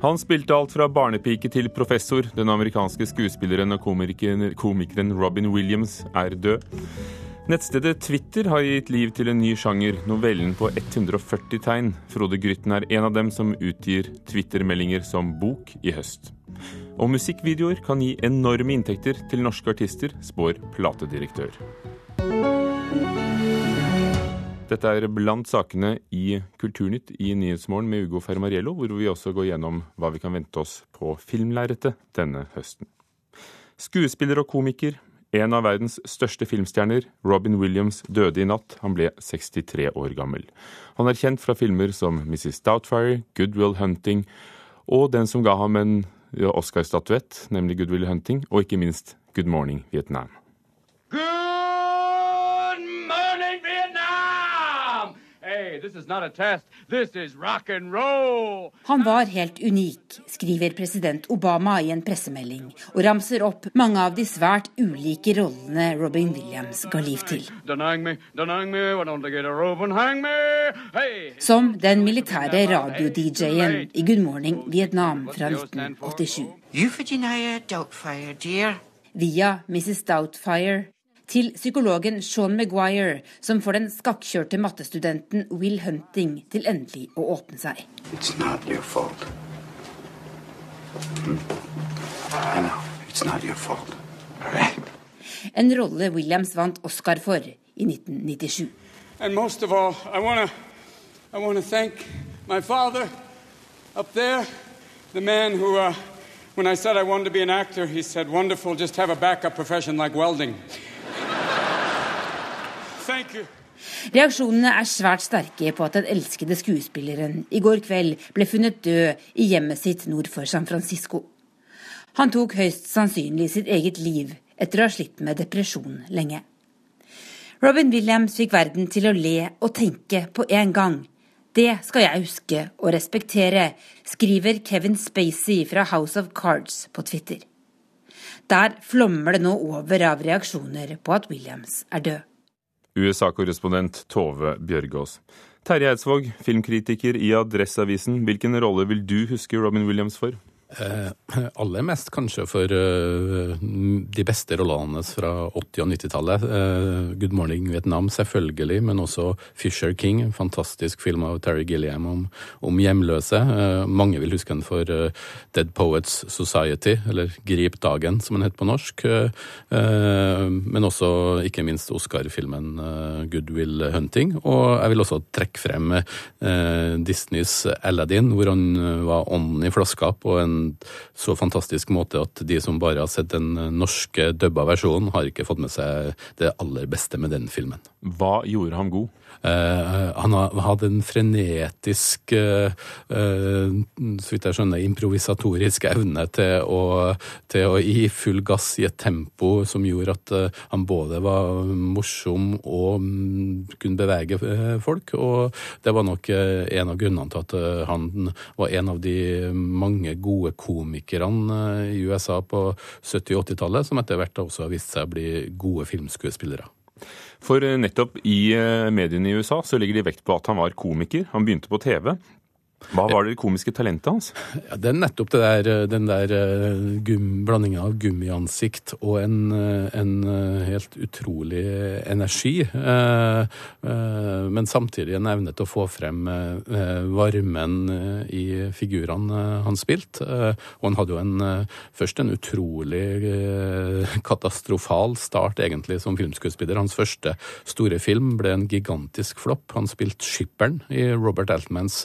Han spilte alt fra barnepike til professor. Den amerikanske skuespilleren og komikeren, komikeren Robin Williams er død. Nettstedet Twitter har gitt liv til en ny sjanger, novellen på 140 tegn. Frode Grytten er en av dem som utgir Twitter-meldinger som bok i høst. Og musikkvideoer kan gi enorme inntekter til norske artister, spår platedirektør. Dette er blant sakene i Kulturnytt i Nyhetsmorgen med Ugo Fermariello, hvor vi også går gjennom hva vi kan vente oss på filmlerretet denne høsten. Skuespiller og komiker, en av verdens største filmstjerner, Robin Williams, døde i natt. Han ble 63 år gammel. Han er kjent fra filmer som Mrs. Doubtfire, Good Will Hunting og den som ga ham en Oscar-statuett, nemlig Good Will Hunting, og ikke minst Good Morning Vietnam. Han var helt unik, skriver president Obama i en pressemelding, og ramser opp mange av de svært ulike rollene Robin Williams ga liv til. Som den militære radio-DJ-en i Good Morning Vietnam fra 1987. Via Mrs. Doubtfire til psykologen Sean Maguire, som får den skakkjørte mattestudenten Will Hunting til endelig å åpne seg. En rolle Williams vant Oscar for i 1997. And most of all, I want to I want to thank my father up there, the man who, uh, when I said I wanted to be an actor, he said, "Wonderful, just have a backup profession like welding." Reaksjonene er svært sterke på at den elskede skuespilleren i går kveld ble funnet død i hjemmet sitt nord for San Francisco. Han tok høyst sannsynlig sitt eget liv etter å ha slitt med depresjon lenge. Robin Williams fikk verden til å le og tenke på en gang. Det skal jeg huske og respektere, skriver Kevin Spacey fra House of Cards på Twitter. Der flommer det nå over av reaksjoner på at Williams er død. USA-korrespondent Tove Bjørgaas. Terje Eidsvåg, filmkritiker i Adresseavisen. Hvilken rolle vil du huske Robin Williams for? Eh, aller mest kanskje for uh, de beste rollene fra 80- og 90-tallet. Uh, 'Good Morning Vietnam', selvfølgelig, men også 'Fisher King', en fantastisk film av Terry Gilliam om, om hjemløse. Mange vil huske den for Dead Poets Society, eller 'Grip dagen', som den heter på norsk. men også ikke minst Oscar-filmen 'Good Will Hunting'. Og jeg vil også trekke frem Disneys 'Aladdin', hvor han var ånden i flaska på en så fantastisk måte at de som bare har sett den norske dubba versjonen, har ikke fått med seg det aller beste med den filmen. Hva gjorde ham god? Uh, han hadde en frenetisk, uh, uh, så vidt jeg skjønner, improvisatorisk evne til å, til å, gi full gass i et tempo som gjorde at han både var morsom og um, kunne bevege folk. Og det var nok en av grunnene til at han var en av de mange gode komikerne i USA på 70- og 80-tallet, som etter hvert også har vist seg å bli gode filmskuespillere. For eh, nettopp i eh, mediene i USA så legger de vekt på at han var komiker. Han begynte på TV. Hva var det komiske talentet hans? Ja, det er nettopp det der, den der eh, gum, blandinga av gummiansikt og en, en, helt utrolig energi. Men samtidig en evne til å få frem varmen i figurene han spilte. Og han hadde jo en, først en utrolig katastrofal start, egentlig, som filmskuespiller. Hans første store film ble en gigantisk flopp. Han spilte skipperen i Robert Altmans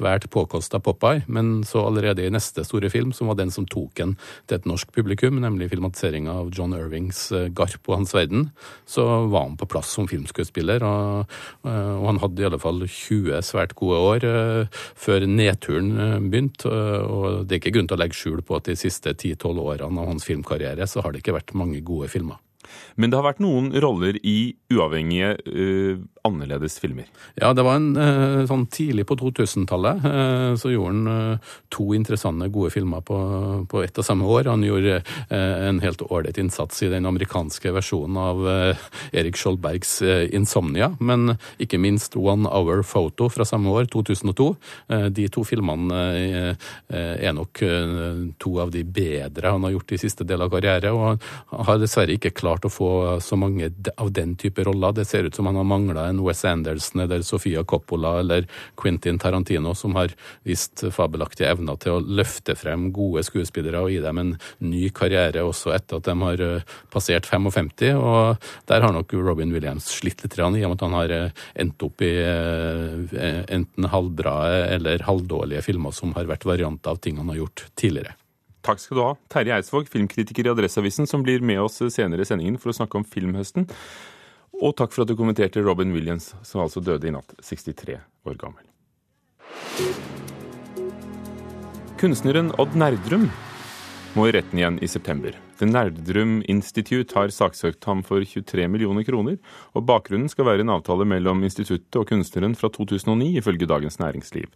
svært påkosta Popeye, men så allerede i neste store film, som var den som tok en til et norsk publikum, nemlig filmatiseringa av John Irvings eh, Garp og hans verden, så var han på plass som filmskuespiller. Og, eh, og han hadde i alle fall 20 svært gode år uh, før nedturen begynte. Og det er ikke grunn til å legge skjul på at de siste 10-12 årene av hans filmkarriere så har det ikke vært mange gode filmer. Men det har vært noen roller i uavhengige uh, annerledes filmer. Ja, det var en eh, sånn tidlig på 2000-tallet. Eh, så gjorde han eh, to interessante, gode filmer på, på ett og samme år. Han gjorde en helt ålreit innsats i den amerikanske versjonen av Erik Skjoldbergs 'Insomnia', men ikke minst 'One Hour Photo' fra samme år, 2002. De to filmene er nok to av de bedre han har gjort i siste del av karriere, og han har dessverre ikke klart å få så mange av den type roller. Det ser ut som han har mangla en Wes Anderson eller Sofia Coppola eller Quentin Tarantino, som har vist fabelaktige evner til å løfte frem gode skuespillere og gi dem en ny karriere også etter at de har eh, passert 55. Og der har nok Robin Williams slitt litt i og med at han har eh, endt opp i eh, enten halvbra eller halvdårlige filmer som har vært varianter av ting han har gjort tidligere. Takk skal du ha, Terje Eidsvåg, filmkritiker i Adresseavisen, som blir med oss senere i sendingen for å snakke om filmhøsten. Og takk for at du kommenterte Robin Williams, som altså døde i natt, 63 år gammel. Kunstneren Odd Nerdrum må i retten igjen i september. The Nerdrum Institute har saksøkt ham for 23 millioner kroner, og bakgrunnen skal være en avtale mellom instituttet og kunstneren fra 2009, ifølge Dagens Næringsliv.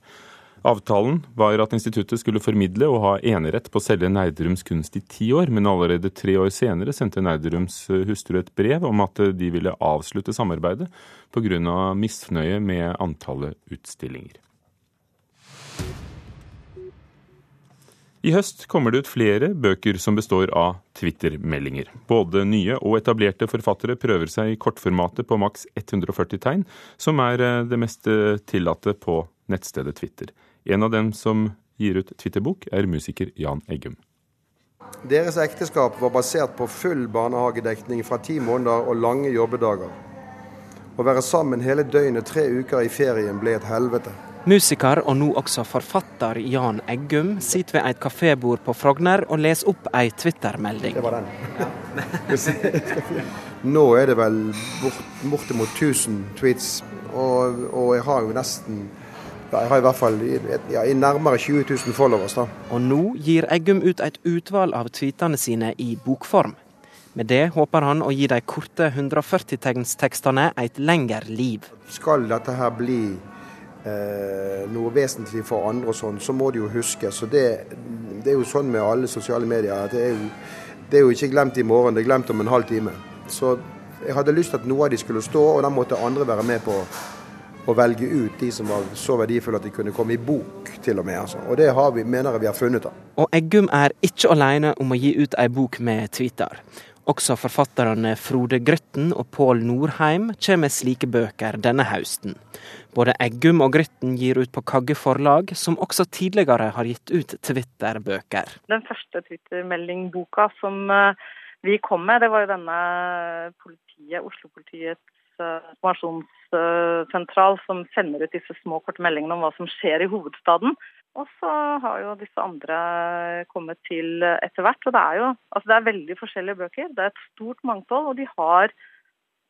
Avtalen var at instituttet skulle formidle og ha enerett på å selge Nerdrums kunst i ti år, men allerede tre år senere sendte Nerdrums eh, hustru et brev om at eh, de ville avslutte samarbeidet pga. misnøye med antallet utstillinger. I høst kommer det ut flere bøker som består av Twitter-meldinger. Både nye og etablerte forfattere prøver seg i kortformatet på maks 140 tegn, som er eh, det mest tillatte på nettstedet Twitter. En av dem som gir ut Twitterbok, er musiker Jan Eggum. Deres ekteskap var basert på full barnehagedekning fra ti måneder og lange jobbedager. Å være sammen hele døgnet tre uker i ferien ble et helvete. Musiker og nå også forfatter Jan Eggum sitter ved et kafébord på Frogner og leser opp ei Twitter-melding. Det var den. nå er det vel bort, bortimot 1000 tweets, og, og jeg har jo nesten ja, jeg har i hvert fall ja, i nærmere 20 000 followers. da. Og nå gir Eggum ut et utvalg av tweetene sine i bokform. Med det håper han å gi de korte 140-tegnstekstene et lengre liv. Skal dette her bli eh, noe vesentlig for andre, og sånn, så må de jo huske. Så det, det, er jo sånn med alle sosiale medier. at det er, jo, det er jo ikke glemt i morgen, det er glemt om en halv time. Så jeg hadde lyst til at noe av de skulle stå, og da måtte andre være med på å velge ut de som var så verdifulle at de kunne komme i bok, til og med. Altså. Og det har vi, mener jeg vi har funnet. da. Og Eggum er ikke alene om å gi ut ei bok med tweeter. Også forfatterne Frode Grøtten og Pål Norheim kommer med slike bøker denne høsten. Både Eggum og Grøtten gir ut på Kagge forlag, som også tidligere har gitt ut Twitter-bøker. Den første Twitter-meldingboka som eh, vi kom med, det var jo denne politiet, Oslo-politiets informasjonssentral som sender ut disse små korte meldingene om hva som skjer i hovedstaden. Og så har jo disse andre kommet til etter hvert. Og det er jo altså det er veldig forskjellige bøker. Det er et stort mangfold, og de har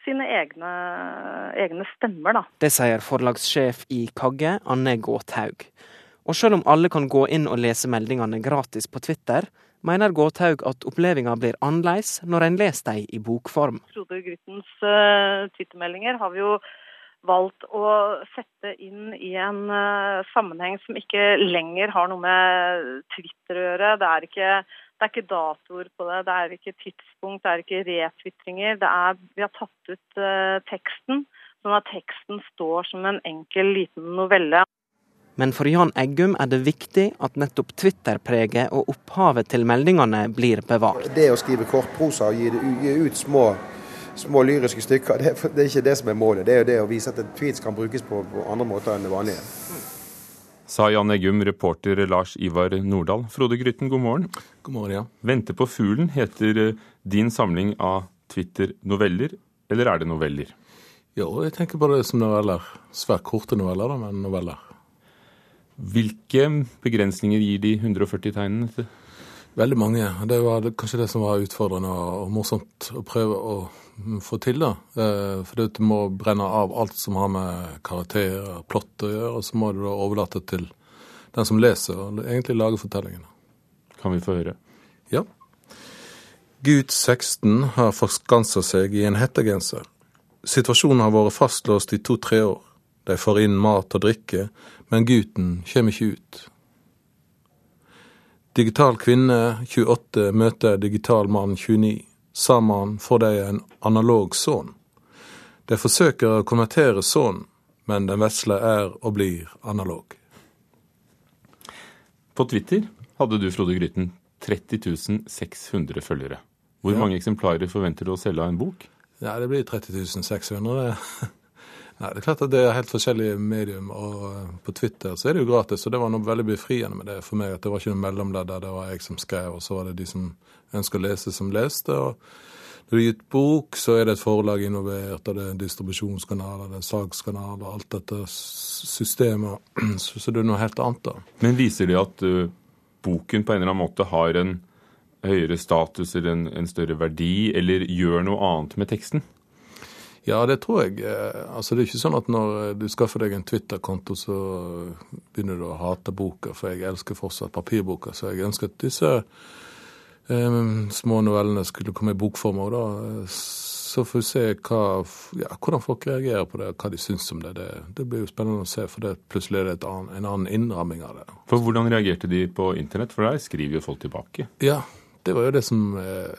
sine egne, egne stemmer, da. Det sier forlagssjef i Kagge, Anne Gåthaug. Og selv om alle kan gå inn og lese meldingene gratis på Twitter, mener Gåthaug at opplevelsen blir annerledes når en leser dem i bokform. Frode Gryttens uh, twittermeldinger har vi jo valgt å sette inn i en uh, sammenheng som ikke lenger har noe med Twitter å gjøre. Det er ikke, det er ikke datoer på det, det er ikke tidspunkt, det er ikke retwitringer. Vi har tatt ut uh, teksten, sånn at teksten står som en enkel liten novelle. Men for Jan Eggum er det viktig at nettopp Twitter-preget og opphavet til meldingene blir bevart. Det å skrive kortprosa og gi, gi ut små, små, lyriske stykker, det, det, er ikke det som er målet. Det er jo det å vise at en tweet kan brukes på, på andre måter enn det vanlige. Sa Jan Eggum, reporter Lars Ivar Nordahl. Frode Grytten, god morgen. God morgen, ja. 'Vente på fuglen' heter eh, din samling av Twitter-noveller, eller er det noveller? Jo, jeg tenker på det som noveller. Svært korte noveller, da, men noveller. Hvilke begrensninger gir de 140 tegnene? Veldig mange. Det var kanskje det som var utfordrende og morsomt å prøve å få til. da. Eh, for du må brenne av alt som har med karakterer, plott å gjøre, og så må du da overlate til den som leser, og egentlig lage fortellingene. Kan vi få høre? Ja. Gud 16 har forskansa seg i en hettegenser. Situasjonen har vært fastlåst i to-tre år. De får inn mat og drikke, men gutten kommer ikke ut. Digital kvinne 28 møter digital mann 29. Sammen får de en analog sønn. De forsøker å konvertere sønnen, men den vesle er og blir analog. På Twitter hadde du, Frode Gryten, 30 600 følgere. Hvor Ja. mange eksemplarer forventer du å selge av en bok? Ja, det blir 30 600. Nei, det er klart at det er helt forskjellige medium, og eh, på Twitter så er det jo gratis, og det var noe veldig befriende med det for meg, at det var ikke noe mellomledd der, det var jeg som skrev, og så var det de som ønsker å lese, som leste. og når du gir ut bok, så er det et forlag involvert, og det er distribusjonskanaler, det er salgskanaler, alt dette systemet, så det er noe helt annet da. Men viser det at uh, boken på en eller annen måte har en høyere status eller en, en større verdi, eller gjør noe annet med teksten? Ja, det tror jeg. Eh, Altså, det er ikke sånn at når eh, du skaffer deg en Twitter-konto, så begynner du å hate boka, for jeg elsker fortsatt papirboka. Så jeg ønsker at disse eh, små novellene skulle komme i bokform òg, da. Så får vi se hva, ja, hvordan folk reagerer på det, hva de syns om det. det. Det blir jo spennende å se, for det, plutselig er det annen, en annen innramming av det. For hvordan reagerte de på internett? For der skriver jo folk tilbake. Ja, det var jo det som er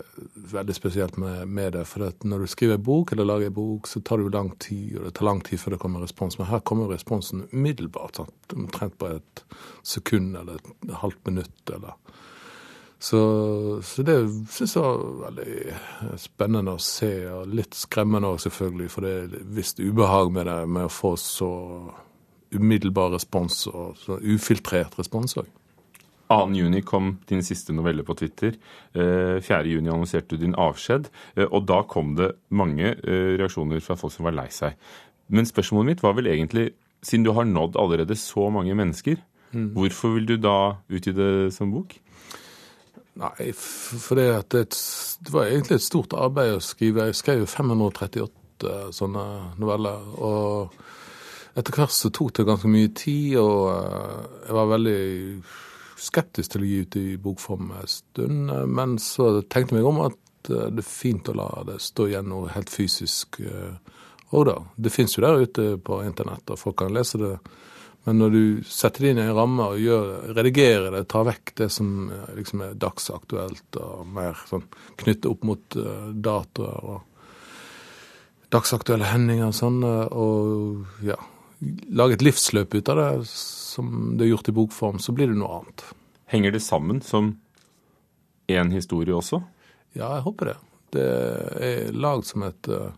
veldig spesielt med, med det. For når du skriver bok eller lager bok, så tar det jo lang tid, og det tar lang tid før det kommer respons. Men her kommer responsen umiddelbart. Omtrent på et sekund eller et halvt minutt. eller... Så, så det syns jeg var veldig spennende å se, og litt skremmende òg, selvfølgelig. For det er visst ubehag med det, med å få så umiddelbar respons, og så ufiltrert respons òg. 2. juni kom din siste novelle på Twitter. Eh, 4. juni annonserte du din avskjed, eh, og da kom det mange eh, reaksjoner fra folk som var lei seg. Men spørsmålet mitt var vel egentlig, siden du har nådd allerede så mange mennesker, hvorfor vil du da utgi det som bok? Nei, for det, at det, det var egentlig et stort arbeid å skrive. Jeg skrev jo 538 sånne noveller. Og etter hvert så tok det ganske mye tid, og eh, jeg var veldig skeptisk til å gi ut i bokform en stund. eh, Men så tenkte jeg meg om at eh, det er fint å la det stå igjen noe helt fysisk òg, da. Det fins jo der ute på internett, og folk kan lese det. Men når du setter det inn i en ramme og gjør, redigerer det, tar vekk det som eh, liksom er dagsaktuelt og mer sånn knyttet opp mot datoer og dagsaktuelle hendinger og sånn, eh, og ja, lage et livsløp ut av det som det er gjort i bokform, så blir det noe annet. Henger det sammen som én historie også? Ja, jeg håper det. Det er lagd som et eh,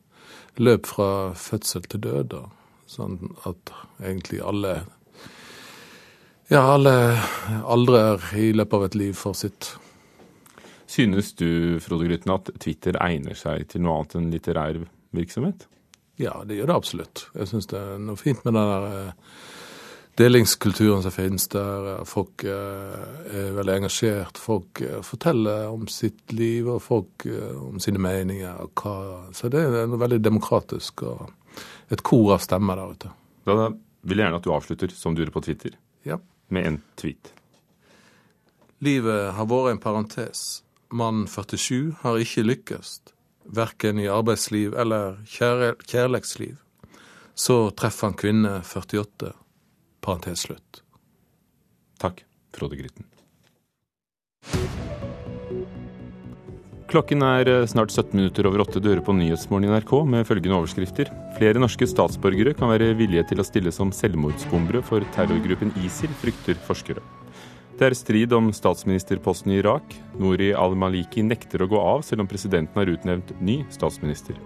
løp fra fødsel til død, da. Sånn at egentlig alle Ja, alle aldrer i løpet av et liv får sitt. Synes du, Frode Grytten, at Twitter egner seg til noe annet enn litterær virksomhet? Ja, det gjør det absolutt. Jeg syns det er noe fint med den der eh, delingskulturen som finnes der. Folk eh, er veldig engasjert. Folk eh, forteller om sitt liv, og folk eh, om sine meninger. Og hva. Så det er noe veldig demokratisk og et kor av stemmer der ute. Da vil jeg gjerne at du avslutter som du gjorde på Twitter, Ja. med en tweet. Livet har vært en parentes. Mann 47 har ikke lykkes, verken i arbeidsliv eller kjærleiksliv. Så treffer han kvinne 48, parentes slutt. Takk, Frode Grytten. Klokken er eh, snart 17 minutter over åtte dører på Nyhetsmorgen i NRK med følgende overskrifter. Flere norske statsborgere kan være villige til å stille som selvmordsbombere for terrorgruppen ISIL, frykter forskere. Det er strid om statsministerposten i Irak. Nouri al-Maliki nekter å gå av, selv om presidenten har utnevnt ny statsminister.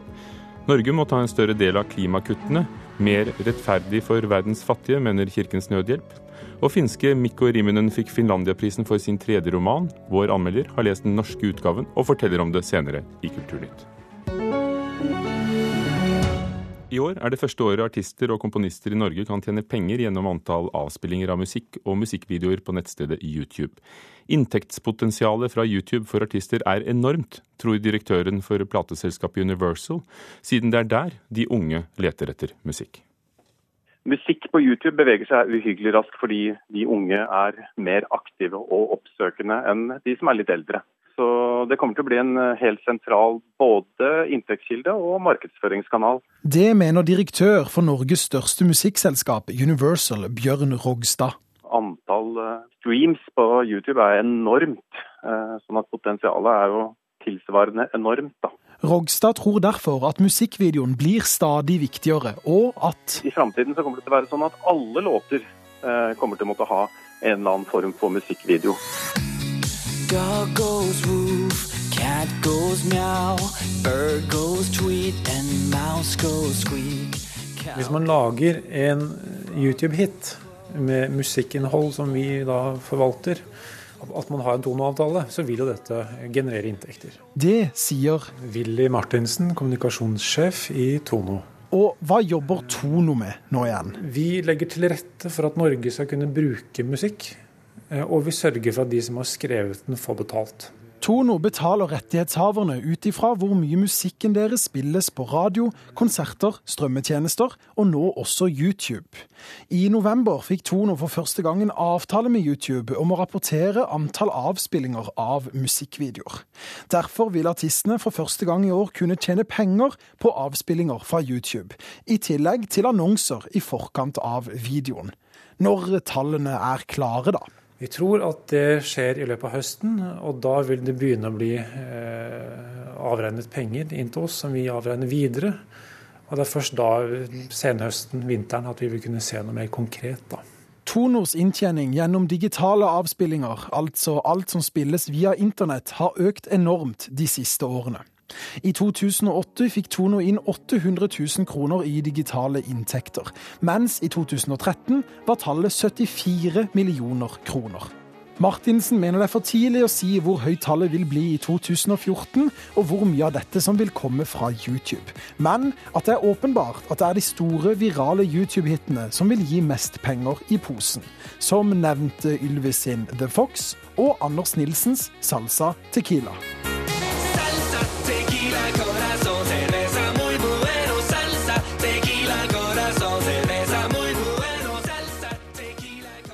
Norge må ta en større del av klimakuttene. Mer rettferdig for verdens fattige, mener Kirkens Nødhjelp. Og finske Mikko Riminen fikk Finlandiaprisen for sin tredje roman. Vår anmelder har lest den norske utgaven og forteller om det senere i Kulturnytt. I år er det første året artister og komponister i Norge kan tjene penger gjennom antall avspillinger av musikk og musikkvideoer på nettstedet YouTube. Inntektspotensialet fra YouTube for artister er enormt, tror direktøren for plateselskapet Universal, siden det er der de unge leter etter musikk. Musikk på YouTube beveger seg uhyggelig raskt fordi de unge er mer aktive og oppsøkende enn de som er litt eldre. Så det kommer til å bli en eh, helt sentral både inntektskilde og markedsføringskanal. Det mener direktør for Norges største musikkselskap, Universal, Bjørn Rogstad. Antall eh, streams på YouTube er enormt, eh, sånn at potensialet er jo tilsvarende enormt. da. Rogstad tror derfor at musikkvideoen blir stadig viktigere, og at I framtiden kommer det til å være sånn at alle låter kommer til å måtte ha en eller annen form for musikkvideo. Dog goes woof, cat goes meow, bird goes tweet and mouse goes squeak. Hvis man lager en YouTube-hit med musikkinnhold som vi da forvalter, at man har en tonoavtale, så vil jo dette generere inntekter. Det sier Willy Martinsen, kommunikasjonssjef i Tono. Og hva jobber Tono med nå igjen? Vi legger til rette for at Norge skal kunne bruke musikk og vi sørger for at de som har skrevet den, får betalt. Tono betaler rettighetshaverne ut ifra hvor mye musikken deres spilles på radio, konserter, strømmetjenester og nå også YouTube. I november fikk Tono for første gang en avtale med YouTube om å rapportere antall avspillinger av musikkvideoer. Derfor vil artistene for første gang i år kunne tjene penger på avspillinger fra YouTube, i tillegg til annonser i forkant av videoen. Når tallene er klare, da. Vi tror at det skjer i løpet av høsten, og da vil det begynne å bli eh, avregnet penger inn til oss som vi avregner videre. Og det er først da, senhøsten, vinteren, at vi vil kunne se noe mer konkret. da. Tonors inntjening gjennom digitale avspillinger, altså alt som spilles via internett, har økt enormt de siste årene. I 2008 fikk Tono inn 800 000 kroner i digitale inntekter, mens i 2013 var tallet 74 millioner kroner. Martinsen mener det er for tidlig å si hvor høyt tallet vil bli i 2014, og hvor mye av dette som vil komme fra YouTube. Men at det er åpenbart at det er de store, virale YouTube-hitene som vil gi mest penger i posen. Som nevnte Ylvis sin The Fox og Anders Nilsens Salsa Tequila.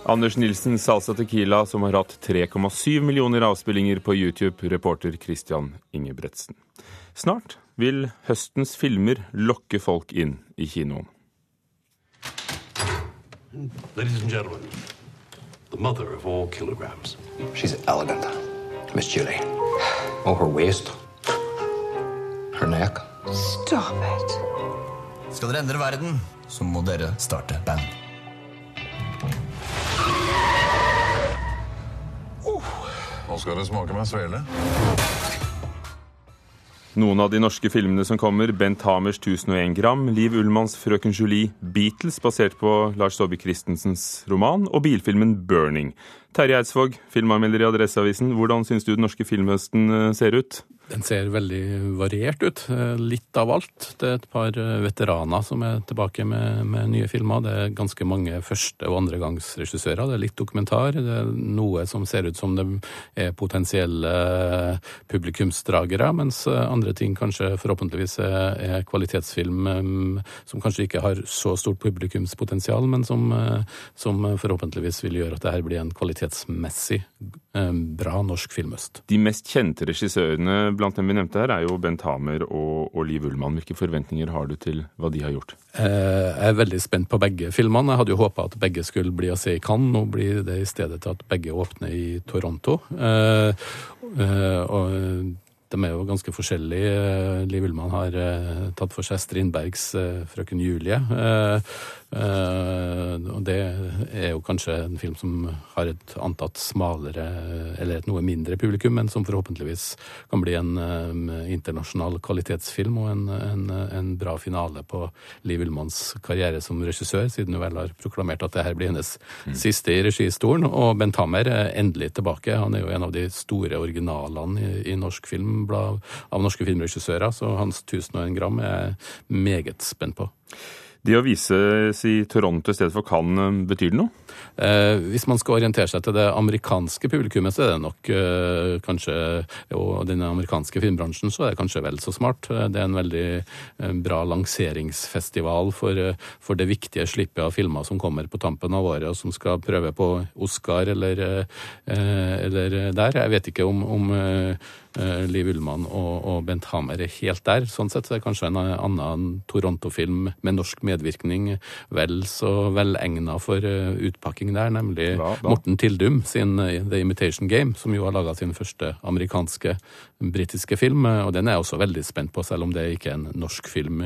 Anders Nilsen, Salsa Tequila, som har hatt 3,7 millioner avspillinger på YouTube, reporter Christian Ingebretsen. Snart vil høstens filmer lokke folk inn i kinoen. Ladies and gentlemen, the mother of all kilograms. She's elegant, Miss Julie. Oh, her waist. Her neck. Stop it. Skal dere endre verden, så må dere starte band. Nå skal det smake meg svele. Noen av de norske filmene som kommer, Bent Hamers 1001 gram, Liv Ullmanns Frøken Julie, Beatles, basert på Lars Saabye Christensens roman, og bilfilmen Burning. Terje Eidsvåg, filmanmelder i Adresseavisen, hvordan syns du den norske filmhøsten eh, ser ut? Den ser veldig variert ut. Eh, litt av alt. Det er et par eh, veteraner som er tilbake med, med nye filmer. Det er ganske mange første- og andregangsregissører. Det er litt dokumentar. Det er noe som ser ut som det er potensielle eh, publikumsdragere, mens andre ting kanskje forhåpentligvis er, kvalitetsfilm som kanskje ikke har så stort publikumspotensial, men som, som forhåpentligvis vil gjøre at det her blir en kvalitetsmessig bra norsk filmhøst. De mest kjente regissørene blant dem vi nevnte her, er jo Bent Hamer og, og Liv Ullmann. Hvilke forventninger har du til hva de har gjort? Eh, jeg er veldig spent på begge filmene. Jeg hadde jo håpa at begge skulle bli å se i Cannes. Nå blir det i stedet til at begge åpner i Toronto. Eh, eh, og de er jo ganske forskjellige. Liv Ullmann har tatt for seg Strindbergs 'Frøken Julie'. Uh, og det er jo kanskje en film som har et antatt smalere, eller et noe mindre publikum, men som forhåpentligvis kan bli en um, internasjonal kvalitetsfilm og en, en, en, bra finale på Liv Ullmanns karriere som regissør, siden hun vel har proklamert at det her blir hennes mm. siste i registolen. Og Bent Hammer er endelig tilbake. Han er jo en av de store originalene i, i norsk film av norske filmregissører, så hans 1001 gram er jeg meget spent på. Det å vises i Toronto i stedet for Cannes, betyr det noe? Eh, hvis man skal orientere seg til det amerikanske publikummet, så er det nok eh, kanskje Og den amerikanske filmbransjen, så er det kanskje vel så smart. Det er en veldig eh, bra lanseringsfestival for, eh, for, det viktige slippet av filmer som kommer på tampen av året, og som skal prøve på Oscar eller, eh, eller der. Jeg vet ikke om, om Eh, Liv Ullmann og, og, Bent Hamer er helt der. Sånn sett så er kanskje en annen Toronto-film med norsk medvirkning vel så velegna for eh, utpakking der, nemlig hva? Morten Tildum sin eh, The Imitation Game, som jo har laga sin første amerikanske britiske film. Og den er jeg også veldig spent på, selv om det ikke er en norsk film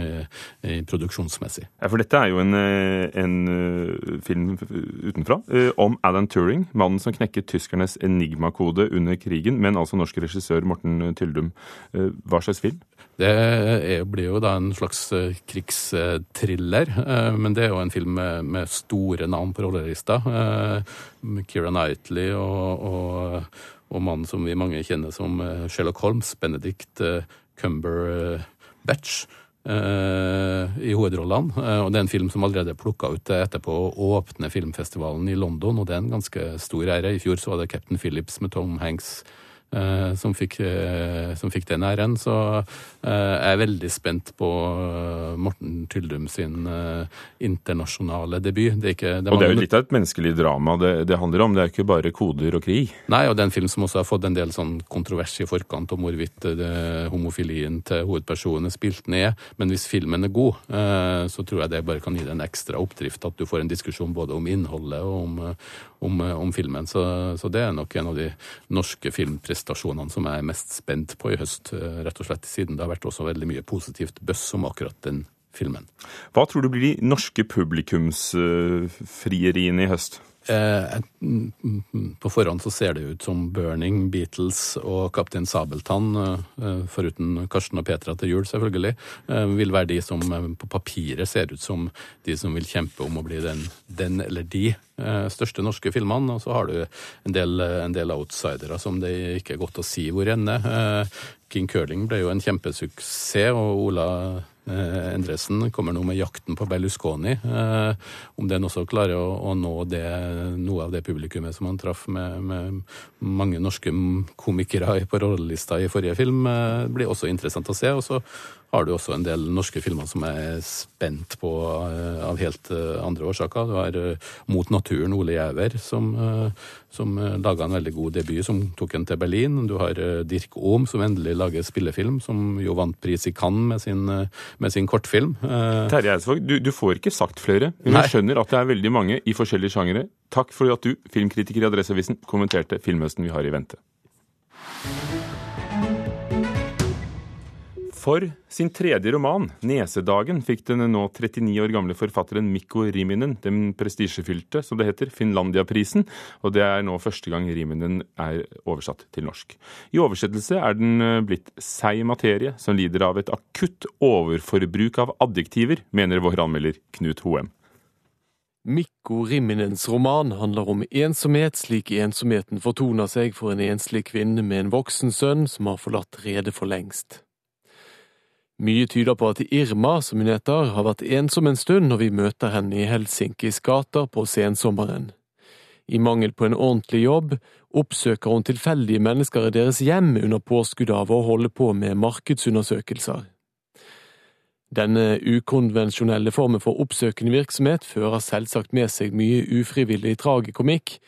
produksjonsmessig. Ja, for dette er jo en, en film utenfra om Alan Turing, mannen som knekket tyskernes enigmakode under krigen, men altså norsk regissør Morten Morten Tyldum. Eh, hva slags film? Det er, blir jo da en slags eh, krigstriller, eh, men det er jo en film med, med store navn på rollelista. Keira Knightley og, og, og, mannen som vi mange kjenner som Sherlock Holmes, Benedict Cumberbatch. i hovedrollene. og Det er en film som allerede er plukka ut etterpå å åpne filmfestivalen i London, og det er en ganske stor ære. I fjor så var det Captain Phillips med Tom Hanks som fikk, eh, som fikk, den æren. Så eh, jeg er veldig spent på Morten Tyldum sin internasjonale debut. Det ikke, det og det er jo litt av et menneskelig drama det, det, handler om, det er ikke bare koder og krig? Nei, og det er en film som også har fått en del sånn kontrovers i forkant om hvorvidt homofilien til hovedpersonen er spilt ned. Men hvis filmen er god, så tror jeg det bare kan gi deg en ekstra oppdrift. At du får en diskusjon både om innholdet og om, om, om filmen. Så, så, det er nok en av de norske filmprestasjonene prestasjonene som jeg er mest spent på i høst, eh, rett og slett siden det har vært også veldig mye positivt bøss om akkurat den filmen. Hva tror du blir de norske publikumsfrieriene i høst? Eh, på forhånd så ser det ut som Burning, Beatles og Kaptein Sabeltann, eh, foruten Karsten og Petra til jul, selvfølgelig, eh, vil være de som på papiret ser ut som de som vil kjempe om å bli den, den eller de største norske filmene. Og så har du en del, en del outsidere som det ikke er godt å si hvor ender. King Curling ble jo en kjempesuksess, og Ola Eh, Endresen kommer nå med 'Jakten på Berlusconi'. Eh, om den også klarer å, å nå det, noe av det publikummet som han traff med, med mange norske komikere på rollelista i forrige film, eh, blir også interessant å se. Og så har du også en del norske filmer som er spent på eh, av helt eh, andre årsaker. Du har eh, Mot naturen, Ole Gjæver, som, som laga en veldig god debut, som tok en til Berlin. Du har Dirk Ohm, som endelig lager spillefilm, som jo vant pris i Cannes med sin, med sin kortfilm. Terje Eidsvåg, du, du, får ikke sagt flere, men jeg skjønner at det er veldig mange i forskjellige sjangere. Takk for at du, filmkritiker i Adresseavisen, kommenterte filmhøsten vi har i vente. For sin tredje roman, 'Nesedagen', fikk den nå 39 år gamle forfatteren Mikko Riminen den prestisjefylte, som det heter, Finlandiaprisen, og det er nå første gang Riminen er oversatt til norsk. I oversettelse er den eh, blitt seig materie som lider av et akutt overforbruk av adjektiver, mener vår anmelder Knut Hoem. Mikko Riminens roman handler om ensomhet slik ensomheten fortoner seg for en enslig kvinne med en voksen sønn som har forlatt redet for lengst. Mye tyder på at Irma, som hun heter, har vært ensom en stund når vi møter henne i Helsinkis gater på sensommeren. I mangel på en ordentlig jobb oppsøker hun tilfeldige mennesker i deres hjem under påskudd av å holde på med markedsundersøkelser. Denne ukonvensjonelle formen for oppsøkende virksomhet fører selvsagt med seg mye ufrivillig tragikomikk,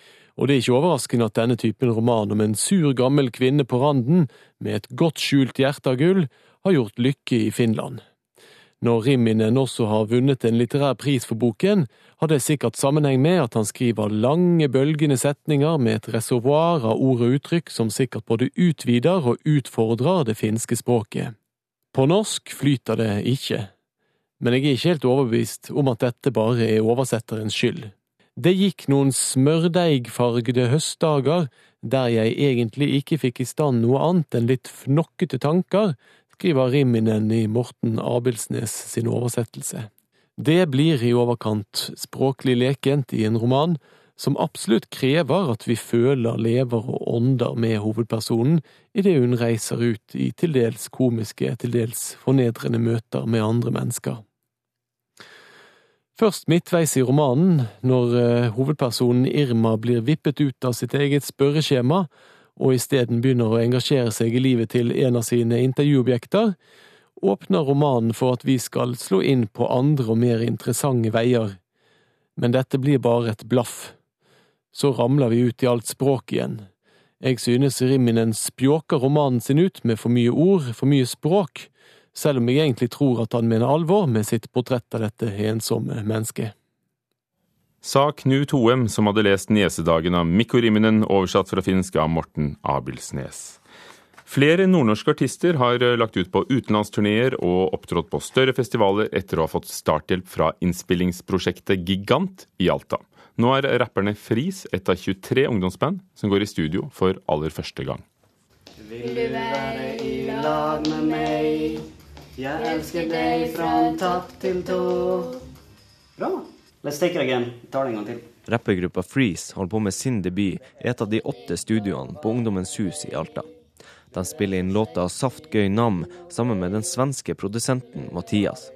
og det er ikke overraskende at denne typen roman om en sur, gammel kvinne på randen, med et godt skjult hjerte av gull, har gjort lykke i Finland. Når Rimminen også har vunnet en litterær pris for boken, har det sikkert sammenheng med at han skriver lange, bølgende setninger med et reservoar av ord og uttrykk som sikkert både utvider og utfordrer det finske språket. På norsk flyter det ikke, men jeg er ikke helt overbevist om at dette bare er oversetterens skyld. Det gikk noen smørdeigfargede høstdager der jeg egentlig ikke fikk i stand noe annet enn litt fnokkete tanker skriver Rimminen i Morten Abelsnes sin oversettelse. Det blir i overkant språklig lekent i en roman som absolutt krever at vi føler, lever og ånder med hovedpersonen idet hun reiser ut i til dels komiske, til dels fornedrende møter med andre mennesker. Først midtveis i romanen, når eh, hovedpersonen Irma blir vippet ut av sitt eget spørreskjema, og isteden begynner å engasjere seg i livet til en av sine intervjuobjekter, åpner romanen for at vi skal slå inn på andre og mer interessante veier. Men dette blir bare et blaff. Så ramler vi ut i alt språk igjen. Jeg synes Rimminen spjåker romanen sin ut med for mye ord, for mye språk, selv om jeg egentlig tror at han mener alvor med sitt portrett av dette ensomme mennesket. Sa Knut Hoem, som hadde lest Nesedagen av Mikko Riminen, oversatt fra finsk av Morten Abelsnes. Flere nordnorske artister har lagt ut på utenlandsturneer og opptrådt på større festivaler etter å ha fått starthjelp fra innspillingsprosjektet Gigant i Alta. Nå er rapperne Fris et av 23 ungdomsband som går i studio for aller første gang. Vil du være i lag med meg? Jeg elsker deg fra topp til tå. Bra. Let's take it again. Vi det en gang til. Rappergruppa Freeze holder på med sin debut i et av de åtte studioene på Ungdommens hus i Alta. De spiller inn låta 'Saft gøy nam' sammen med den svenske produsenten Mathias.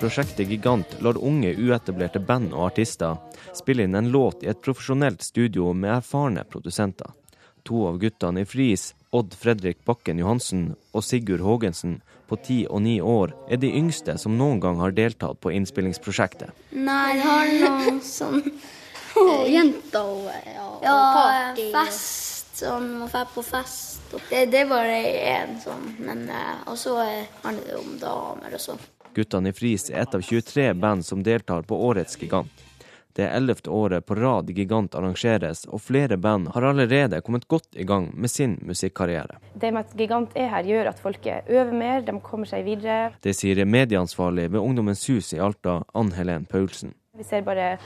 Prosjektet Gigant lar unge, uetablerte band og artister spille inn en låt i et profesjonelt studio med erfarne produsenter. To av guttene i Fris Odd Fredrik Bakken Johansen og Sigurd Haagensen på ti og ni år er de yngste som noen gang har deltatt på innspillingsprosjektet. Nei, jeg har noen sånn Jenter og ja, ja, party. fest. Sånn, og dra på fest. Det, det var det én sånn. Men eh, Og så handler det om damer og sånn. Guttene i Fris er et av 23 band som deltar på årets Gigant. Det ellevte året på rad Gigant arrangeres, og flere band har allerede kommet godt i gang med sin musikkarriere. Det med at Gigant er her, gjør at folk øver mer, de kommer seg videre. Det sier medieansvarlig ved Ungdommens hus i Alta, Ann Helen Paulsen. Vi ser bare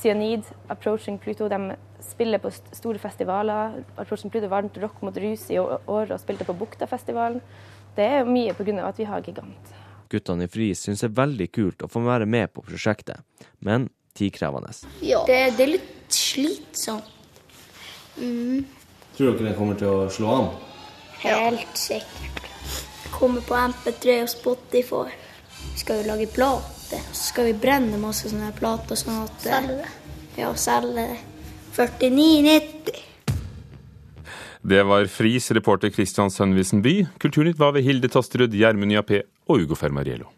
Cyanid, Approaching Pluto. De spiller på store festivaler. Approaching Pluto varmt Rock mot rus i år og spilte på Buktafestivalen. Det er mye pga. at vi har Gigant. Guttene i FRI syns det er veldig kult å få være med på prosjektet, men tidkrevende. Ja. Det, det er litt slitsomt. Mm. Tror dere det kommer til å slå an? Helt sikkert. Kommer på MP3 og Spotify. Skal jo lage plate. Så skal vi brenne masse sånne plater sånn at Selge det. Ja, selge det. 49,90. Det var Fris reporter Christian Sønnevisen By. Kulturnytt var ved Hilde Tosterud, Gjermund Jappé og Ugo Fermariello.